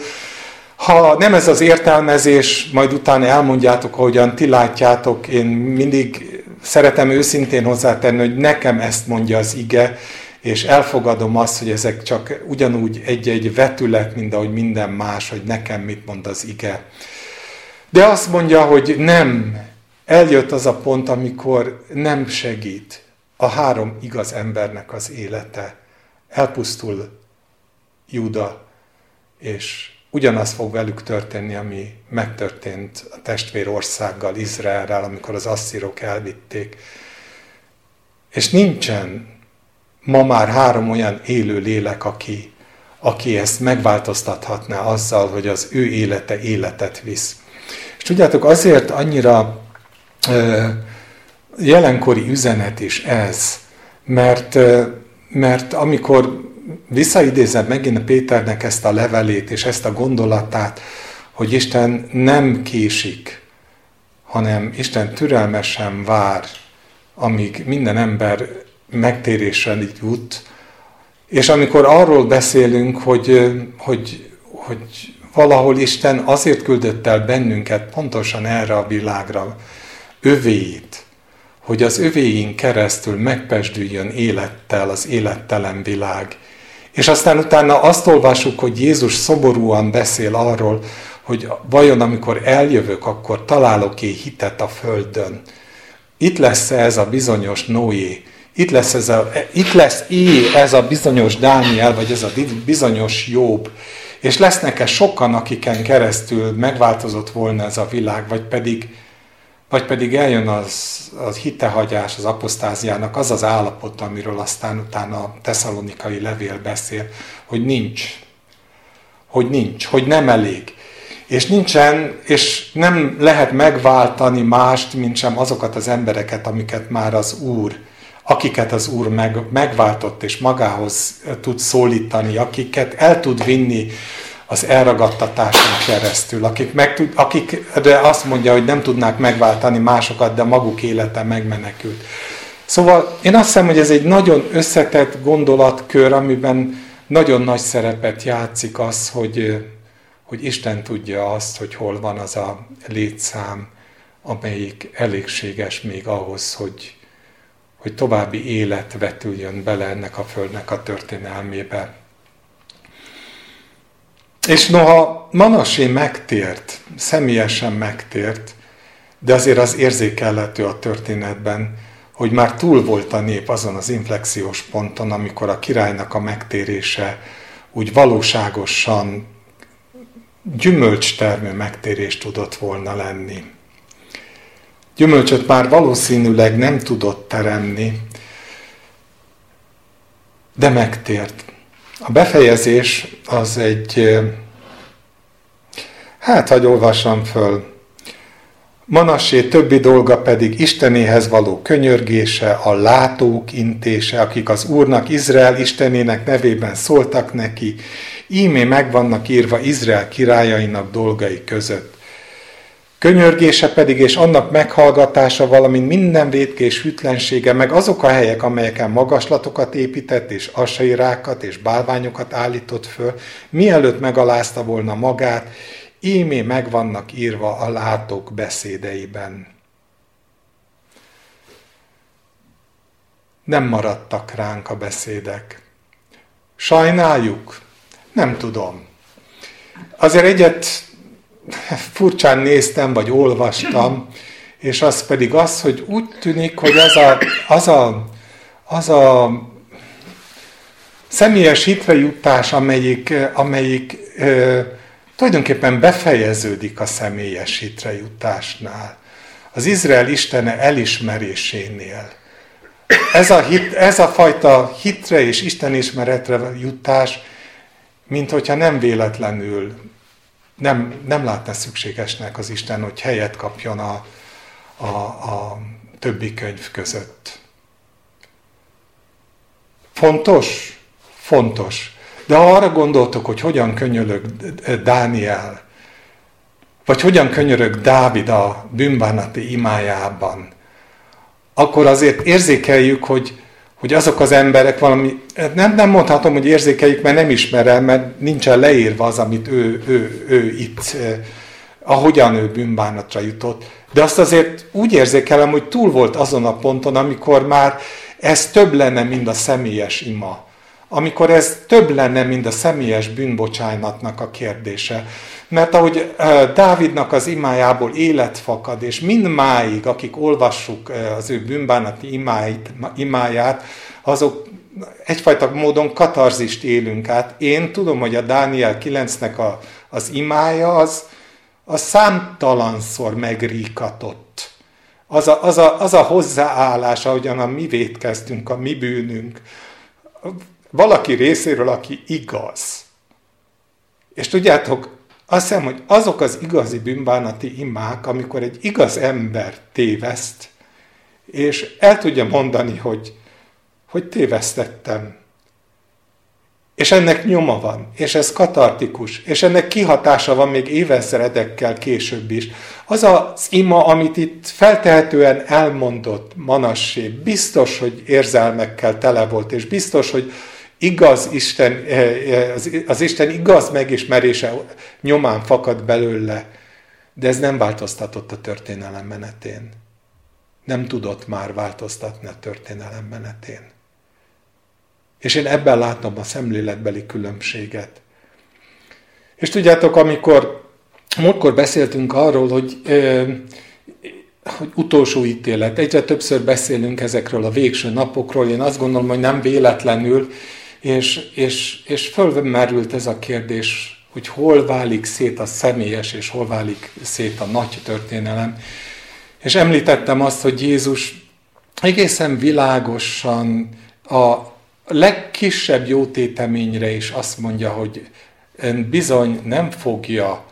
ha nem ez az értelmezés, majd utána elmondjátok, ahogyan ti látjátok, én mindig szeretem őszintén hozzátenni, hogy nekem ezt mondja az ige, és elfogadom azt, hogy ezek csak ugyanúgy egy-egy vetület, mint ahogy minden más, hogy nekem mit mond az ige. De azt mondja, hogy nem, eljött az a pont, amikor nem segít a három igaz embernek az élete. Elpusztul Júda, és ugyanaz fog velük történni, ami megtörtént a testvérországgal, Izraelrel, amikor az asszírok elvitték. És nincsen ma már három olyan élő lélek, aki, aki ezt megváltoztathatná azzal, hogy az ő élete életet visz. És tudjátok, azért annyira jelenkori üzenet is ez, mert, mert amikor visszaidézem megint a Péternek ezt a levelét és ezt a gondolatát, hogy Isten nem késik, hanem Isten türelmesen vár, amíg minden ember megtérésre jut, és amikor arról beszélünk, hogy, hogy, hogy valahol Isten azért küldött el bennünket pontosan erre a világra, övéit, hogy az övéink keresztül megpesdüljön élettel az élettelen világ, és aztán utána azt olvasjuk, hogy Jézus szoborúan beszél arról, hogy vajon amikor eljövök, akkor találok-e hitet a földön. Itt lesz ez a bizonyos Noé, itt lesz, ez a, itt lesz é ez a bizonyos Dániel, vagy ez a bizonyos Jobb, és lesznek-e sokan, akiken keresztül megváltozott volna ez a világ, vagy pedig vagy pedig eljön az, az hitehagyás, az apostáziának az az állapot, amiről aztán utána a tesszalonikai levél beszél, hogy nincs. Hogy nincs, hogy nem elég. És nincsen, és nem lehet megváltani mást, mint sem azokat az embereket, amiket már az Úr, akiket az Úr meg, megváltott és magához tud szólítani, akiket el tud vinni az elragadtatáson keresztül, akik, meg tud, akik de azt mondja, hogy nem tudnák megváltani másokat, de maguk élete megmenekült. Szóval én azt hiszem, hogy ez egy nagyon összetett gondolatkör, amiben nagyon nagy szerepet játszik az, hogy, hogy Isten tudja azt, hogy hol van az a létszám, amelyik elégséges még ahhoz, hogy, hogy további élet vetüljön bele ennek a földnek a történelmébe. És noha Manasé megtért, személyesen megtért, de azért az érzékelhető a történetben, hogy már túl volt a nép azon az inflexiós ponton, amikor a királynak a megtérése úgy valóságosan gyümölcstermő megtérés tudott volna lenni. Gyümölcsöt már valószínűleg nem tudott teremni, de megtért. A befejezés az egy, hát, hogy olvassam föl, Manassé többi dolga pedig Istenéhez való könyörgése, a látók intése, akik az Úrnak, Izrael Istenének nevében szóltak neki, ímé meg vannak írva Izrael királyainak dolgai között. Könyörgése pedig és annak meghallgatása, valamint minden védkés hűtlensége, meg azok a helyek, amelyeken magaslatokat épített, és asairákat és bálványokat állított föl, mielőtt megalázta volna magát, ímé meg vannak írva a látók beszédeiben. Nem maradtak ránk a beszédek. Sajnáljuk? Nem tudom. Azért egyet furcsán néztem, vagy olvastam, és az pedig az, hogy úgy tűnik, hogy az a, az a, az a személyes hitrejutás, amelyik, amelyik tulajdonképpen befejeződik a személyes hitrejutásnál, az Izrael Istene elismerésénél. Ez a, hit, ez a fajta hitre és istenismeretre jutás, mint hogyha nem véletlenül nem, nem látná szükségesnek az Isten, hogy helyet kapjon a, a, a többi könyv között. Fontos? Fontos. De ha arra gondoltok, hogy hogyan könyörög Dániel, vagy hogyan könyörög Dávid a bűnbánati imájában, akkor azért érzékeljük, hogy, hogy azok az emberek valami, nem, nem mondhatom, hogy érzékeljük, mert nem ismerem, mert nincsen leírva az, amit ő, ő, ő itt, eh, ahogyan ő bűnbánatra jutott. De azt azért úgy érzékelem, hogy túl volt azon a ponton, amikor már ez több lenne, mint a személyes ima amikor ez több lenne, mint a személyes bűnbocsánatnak a kérdése. Mert ahogy Dávidnak az imájából élet fakad, és mindmáig, akik olvassuk az ő bűnbánati imáit, imáját, azok egyfajta módon katarzist élünk át. Én tudom, hogy a Dániel 9-nek a, az imája az, az számtalanszor megríkatott. Az a, az, a, az a hozzáállás, ahogyan a mi vétkeztünk, a mi bűnünk, valaki részéről, aki igaz. És tudjátok, azt hiszem, hogy azok az igazi bűnbánati imák, amikor egy igaz ember téveszt, és el tudja mondani, hogy, hogy tévesztettem. És ennek nyoma van, és ez katartikus, és ennek kihatása van még évezredekkel később is. Az az ima, amit itt feltehetően elmondott Manassé, biztos, hogy érzelmekkel tele volt, és biztos, hogy igaz Isten, eh, eh, az Isten igaz megismerése nyomán fakad belőle, de ez nem változtatott a történelem menetén. Nem tudott már változtatni a történelem menetén. És én ebben látom a szemléletbeli különbséget. És tudjátok, amikor múltkor beszéltünk arról, hogy, eh, hogy utolsó ítélet, egyre többször beszélünk ezekről a végső napokról, én azt gondolom, hogy nem véletlenül, és, és, és fölmerült ez a kérdés, hogy hol válik szét a személyes, és hol válik szét a nagy történelem. És említettem azt, hogy Jézus egészen világosan a legkisebb jótéteményre is azt mondja, hogy bizony nem fogja,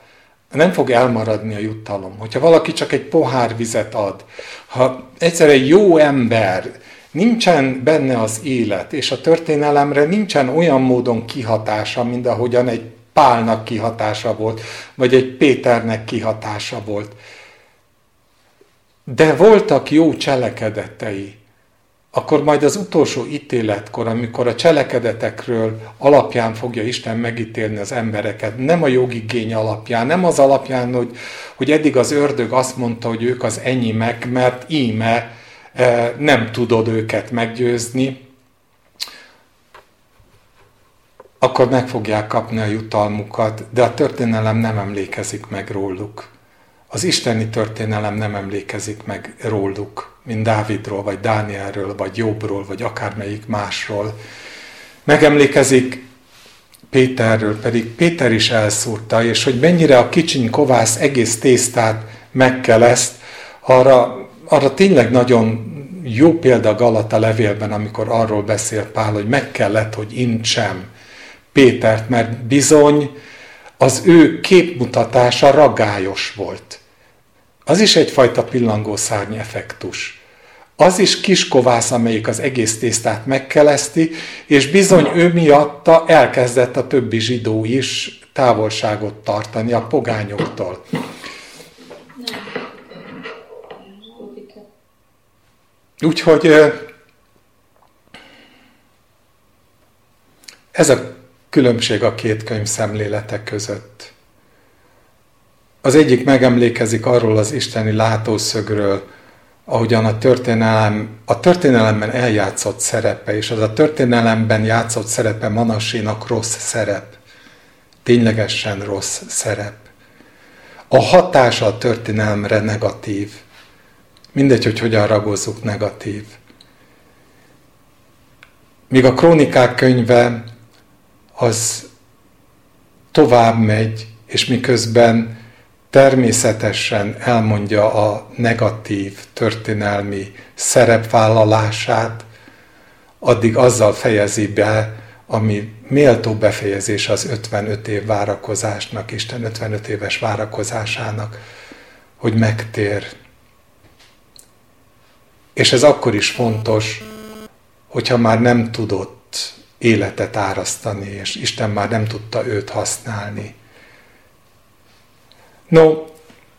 nem fog elmaradni a juttalom. Hogyha valaki csak egy pohár vizet ad, ha egyszer egy jó ember nincsen benne az élet, és a történelemre nincsen olyan módon kihatása, mint ahogyan egy Pálnak kihatása volt, vagy egy Péternek kihatása volt. De voltak jó cselekedetei, akkor majd az utolsó ítéletkor, amikor a cselekedetekről alapján fogja Isten megítélni az embereket, nem a jogigény alapján, nem az alapján, hogy, hogy eddig az ördög azt mondta, hogy ők az enyémek, mert íme nem tudod őket meggyőzni, akkor meg fogják kapni a jutalmukat, de a történelem nem emlékezik meg róluk. Az isteni történelem nem emlékezik meg róluk mint Dávidról, vagy Dánielről, vagy Jobbról, vagy akármelyik másról. Megemlékezik Péterről, pedig Péter is elszúrta, és hogy mennyire a kicsiny kovász egész tésztát megkeleszt, arra, arra tényleg nagyon jó példa Galata levélben, amikor arról beszél Pál, hogy meg kellett, hogy intsem Pétert, mert bizony az ő képmutatása ragályos volt. Az is egyfajta pillangószárny effektus az is kiskovász, amelyik az egész tésztát megkeleszti, és bizony ő miatta elkezdett a többi zsidó is távolságot tartani a pogányoktól. Úgyhogy ez a különbség a két könyv szemlélete között. Az egyik megemlékezik arról az isteni látószögről, ahogyan a történelem, a történelemben eljátszott szerepe, és az a történelemben játszott szerepe Manasénak rossz szerep. Ténylegesen rossz szerep. A hatása a történelemre negatív. Mindegy, hogy hogyan ragozzuk negatív. Míg a krónikák könyve az tovább megy, és miközben természetesen elmondja a negatív történelmi szerepvállalását, addig azzal fejezi be, ami méltó befejezés az 55 év várakozásnak, Isten 55 éves várakozásának, hogy megtér. És ez akkor is fontos, hogyha már nem tudott életet árasztani, és Isten már nem tudta őt használni. No,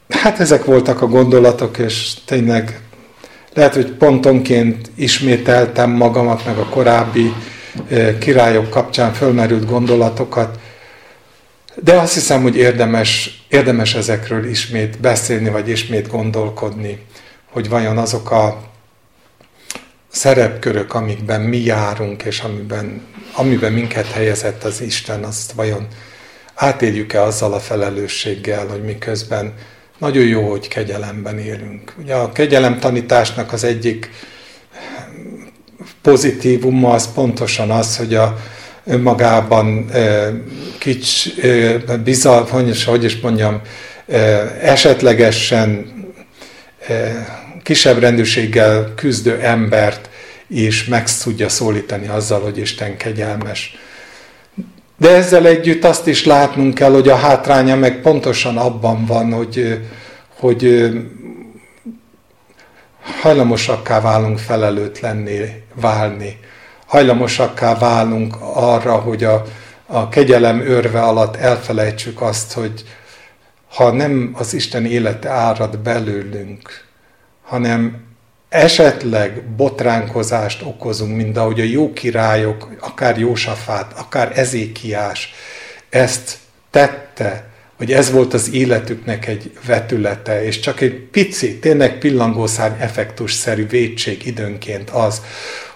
hát ezek voltak a gondolatok, és tényleg lehet, hogy pontonként ismételtem magamat, meg a korábbi eh, királyok kapcsán fölmerült gondolatokat, de azt hiszem, hogy érdemes, érdemes ezekről ismét beszélni, vagy ismét gondolkodni, hogy vajon azok a szerepkörök, amikben mi járunk, és amiben, amiben minket helyezett az Isten, azt vajon átéljük-e azzal a felelősséggel, hogy miközben nagyon jó, hogy kegyelemben élünk. Ugye a kegyelem tanításnak az egyik pozitívuma az pontosan az, hogy a önmagában kics, bizal, hogy is mondjam, esetlegesen kisebb rendűséggel küzdő embert is meg tudja szólítani azzal, hogy Isten kegyelmes. De ezzel együtt azt is látnunk kell, hogy a hátránya meg pontosan abban van, hogy, hogy hajlamosakká válunk felelőtlenné válni. Hajlamosakká válunk arra, hogy a, a kegyelem örve alatt elfelejtsük azt, hogy ha nem az Isten élete árad belőlünk, hanem esetleg botránkozást okozunk, mint ahogy a jó királyok, akár Jósafát, akár Ezékiás ezt tette, hogy ez volt az életüknek egy vetülete, és csak egy pici, tényleg pillangószárny effektusszerű védség időnként az,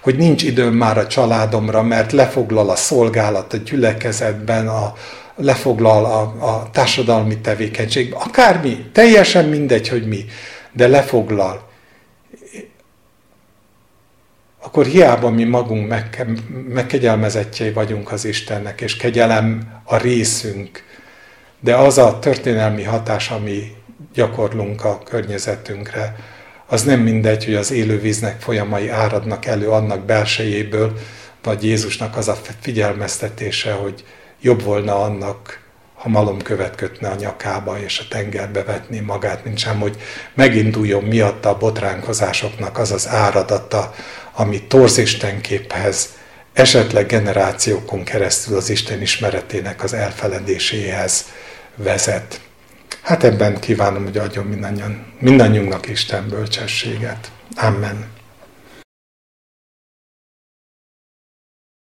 hogy nincs időm már a családomra, mert lefoglal a szolgálat a gyülekezetben, a, lefoglal a, a társadalmi tevékenység, akármi, teljesen mindegy, hogy mi, de lefoglal. Akkor hiába mi magunk meg, megkegyelmezettjei vagyunk az Istennek, és kegyelem a részünk, de az a történelmi hatás, ami gyakorlunk a környezetünkre, az nem mindegy, hogy az élő víznek folyamai áradnak elő annak belsejéből, vagy Jézusnak az a figyelmeztetése, hogy jobb volna annak, ha malomkövet kötne a nyakába, és a tengerbe vetné magát, mint sem, hogy meginduljon miatta a botránkozásoknak az az áradata, ami torz Istenképhez, esetleg generációkon keresztül az Isten ismeretének az elfeledéséhez vezet. Hát ebben kívánom, hogy adjon mindannyian, mindannyiunknak Isten bölcsességet. Amen.